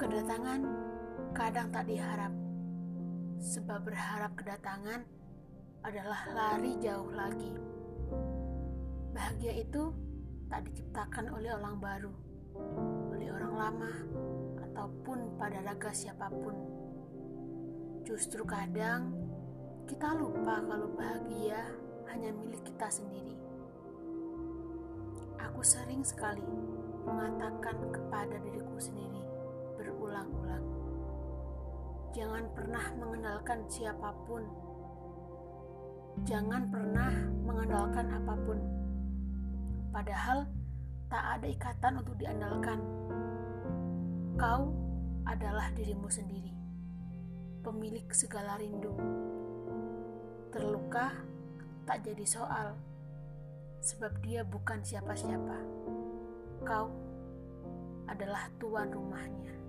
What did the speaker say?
Kedatangan kadang tak diharap, sebab berharap kedatangan adalah lari jauh lagi. Bahagia itu tak diciptakan oleh orang baru, oleh orang lama, ataupun pada raga siapa pun. Justru kadang kita lupa kalau bahagia hanya milik kita sendiri. Aku sering sekali mengatakan kepada diriku sendiri berulang-ulang, jangan pernah mengandalkan siapa pun, jangan pernah mengandalkan apa pun. Padahal tak ada ikatan untuk diandalkan. Kau adalah dirimu sendiri, pemilik segala rindu. Terluka tak jadi soal, sebab dia bukan siapa-siapa. Kau adalah tuan rumahnya.